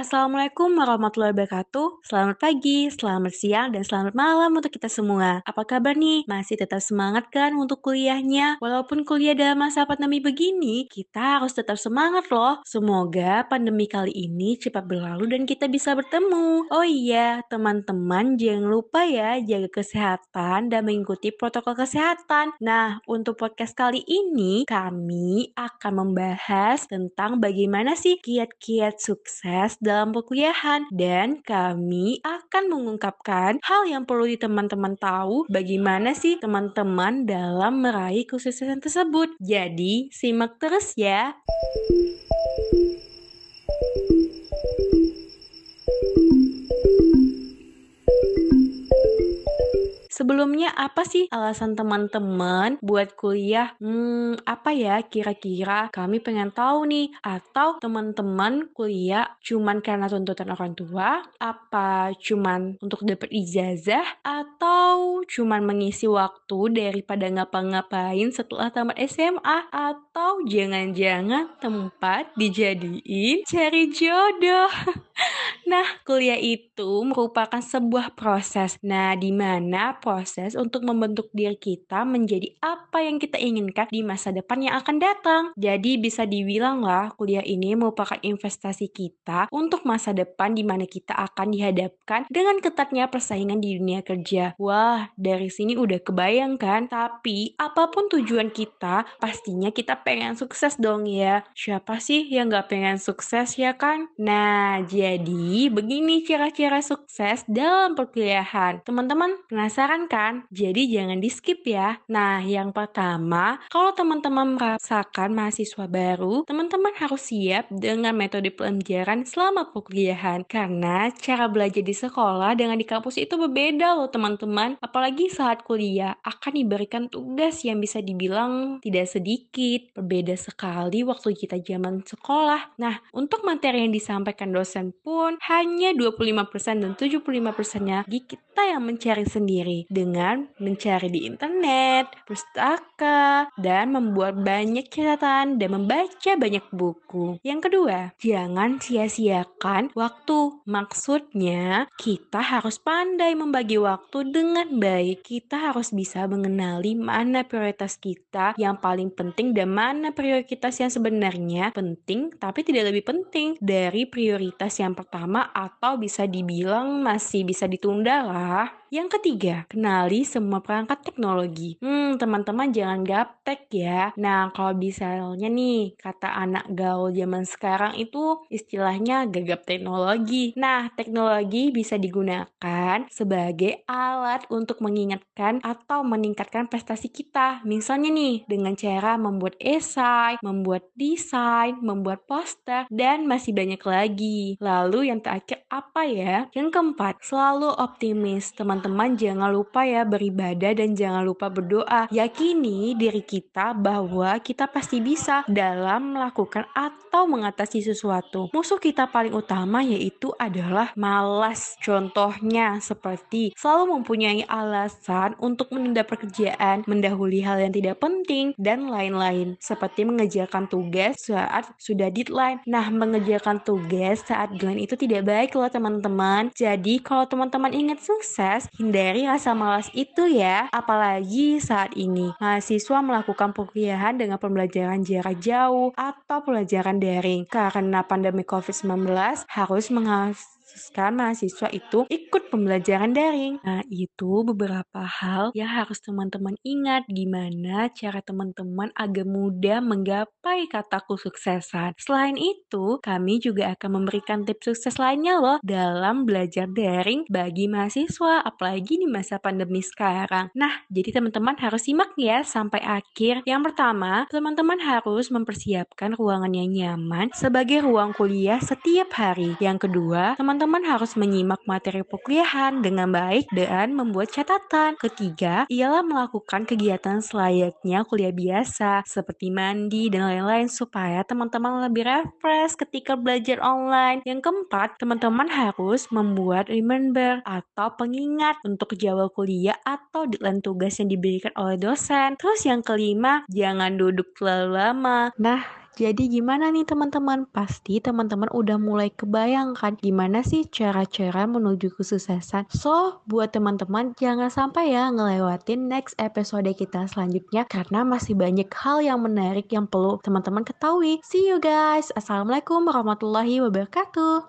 Assalamualaikum warahmatullahi wabarakatuh. Selamat pagi, selamat siang, dan selamat malam untuk kita semua. Apa kabar nih? Masih tetap semangat kan untuk kuliahnya? Walaupun kuliah dalam masa pandemi begini, kita harus tetap semangat loh. Semoga pandemi kali ini cepat berlalu dan kita bisa bertemu. Oh iya, teman-teman jangan lupa ya jaga kesehatan dan mengikuti protokol kesehatan. Nah, untuk podcast kali ini, kami akan membahas tentang bagaimana sih kiat-kiat sukses dalam perkuliahan dan kami akan mengungkapkan hal yang perlu di teman-teman tahu bagaimana sih teman-teman dalam meraih kesuksesan tersebut. Jadi, simak terus ya. Sebelumnya apa sih alasan teman-teman buat kuliah? Hmm, apa ya kira-kira? Kami pengen tahu nih. Atau teman-teman kuliah cuman karena tuntutan orang tua? Apa cuman untuk dapat ijazah? Atau cuman mengisi waktu daripada ngapa-ngapain setelah tamat SMA? Atau jangan-jangan tempat dijadiin cari jodoh? Nah, kuliah itu merupakan sebuah proses. Nah, di mana proses untuk membentuk diri kita menjadi apa yang kita inginkan di masa depan yang akan datang. Jadi bisa dibilang lah kuliah ini merupakan investasi kita untuk masa depan di mana kita akan dihadapkan dengan ketatnya persaingan di dunia kerja. Wah, dari sini udah kebayang kan? Tapi apa pun tujuan kita, pastinya kita pengen sukses dong ya. Siapa sih yang gak pengen sukses ya kan? Nah, jadi begini cara-cara sukses dalam perkuliahan. Teman-teman penasaran kan? Jadi jangan di skip ya. Nah, yang pertama, kalau teman-teman merasakan mahasiswa baru, teman-teman harus siap dengan metode pelajaran selama perkuliahan. Karena cara belajar di sekolah dengan di kampus itu berbeda loh teman-teman. Apalagi saat kuliah akan diberikan tugas yang bisa dibilang tidak sedikit. Berbeda sekali waktu kita zaman sekolah. Nah, untuk materi yang disampaikan dosen pun hanya 25% dan 75%-nya kita yang mencari sendiri dengan mencari di internet, pustaka, dan membuat banyak catatan dan membaca banyak buku. Yang kedua, jangan sia-siakan waktu. Maksudnya, kita harus pandai membagi waktu dengan baik. Kita harus bisa mengenali mana prioritas kita yang paling penting dan mana prioritas yang sebenarnya penting tapi tidak lebih penting dari prioritas yang pertama atau bisa dibilang masih bisa ditunda lah. Yang ketiga, kenali semua perangkat teknologi. Hmm, teman-teman jangan gaptek ya. Nah, kalau misalnya nih, kata anak gaul zaman sekarang itu istilahnya gagap teknologi. Nah, teknologi bisa digunakan sebagai alat untuk mengingatkan atau meningkatkan prestasi kita. Misalnya nih, dengan cara membuat esai, membuat desain, membuat poster, dan masih banyak lagi. Lalu yang terakhir apa ya? Yang keempat, selalu optimis. Teman-teman jangan lupa ya beribadah dan jangan lupa berdoa. Yakini diri kita bahwa kita pasti bisa dalam melakukan atau mengatasi sesuatu. Musuh kita paling utama yaitu adalah malas. Contohnya seperti selalu mempunyai alasan untuk menunda pekerjaan, mendahului hal yang tidak penting, dan lain-lain. Seperti mengejarkan tugas saat sudah deadline. Nah, mengejarkan tugas saat deadline itu tidak baik loh teman-teman. Jadi kalau teman-teman ingat sukses, hindari dari rasa malas itu ya. Apalagi saat ini, mahasiswa melakukan perkuliahan dengan pembelajaran jarak jauh atau pelajaran daring. Karena pandemi COVID-19 harus menghasilkan mengharuskan mahasiswa itu ikut pembelajaran daring. Nah, itu beberapa hal yang harus teman-teman ingat gimana cara teman-teman agar mudah menggapai kata kesuksesan. Selain itu, kami juga akan memberikan tips sukses lainnya loh dalam belajar daring bagi mahasiswa, apalagi di masa pandemi sekarang. Nah, jadi teman-teman harus simak ya sampai akhir. Yang pertama, teman-teman harus mempersiapkan ruangan yang nyaman sebagai ruang kuliah setiap hari. Yang kedua, teman teman-teman harus menyimak materi perkuliahan dengan baik dan membuat catatan. Ketiga, ialah melakukan kegiatan selayaknya kuliah biasa seperti mandi dan lain-lain supaya teman-teman lebih refresh ketika belajar online. Yang keempat, teman-teman harus membuat remember atau pengingat untuk jadwal kuliah atau deadline tugas yang diberikan oleh dosen. Terus yang kelima, jangan duduk terlalu lama. Nah, Jadi gimana nih teman-teman? Pasti teman-teman udah mulai kebayangkan gimana sih cara-cara menuju kesuksesan. So, buat teman-teman jangan sampai ya ngelewatin next episode kita selanjutnya karena masih banyak hal yang menarik yang perlu teman-teman ketahui. See you guys. Assalamualaikum warahmatullahi wabarakatuh.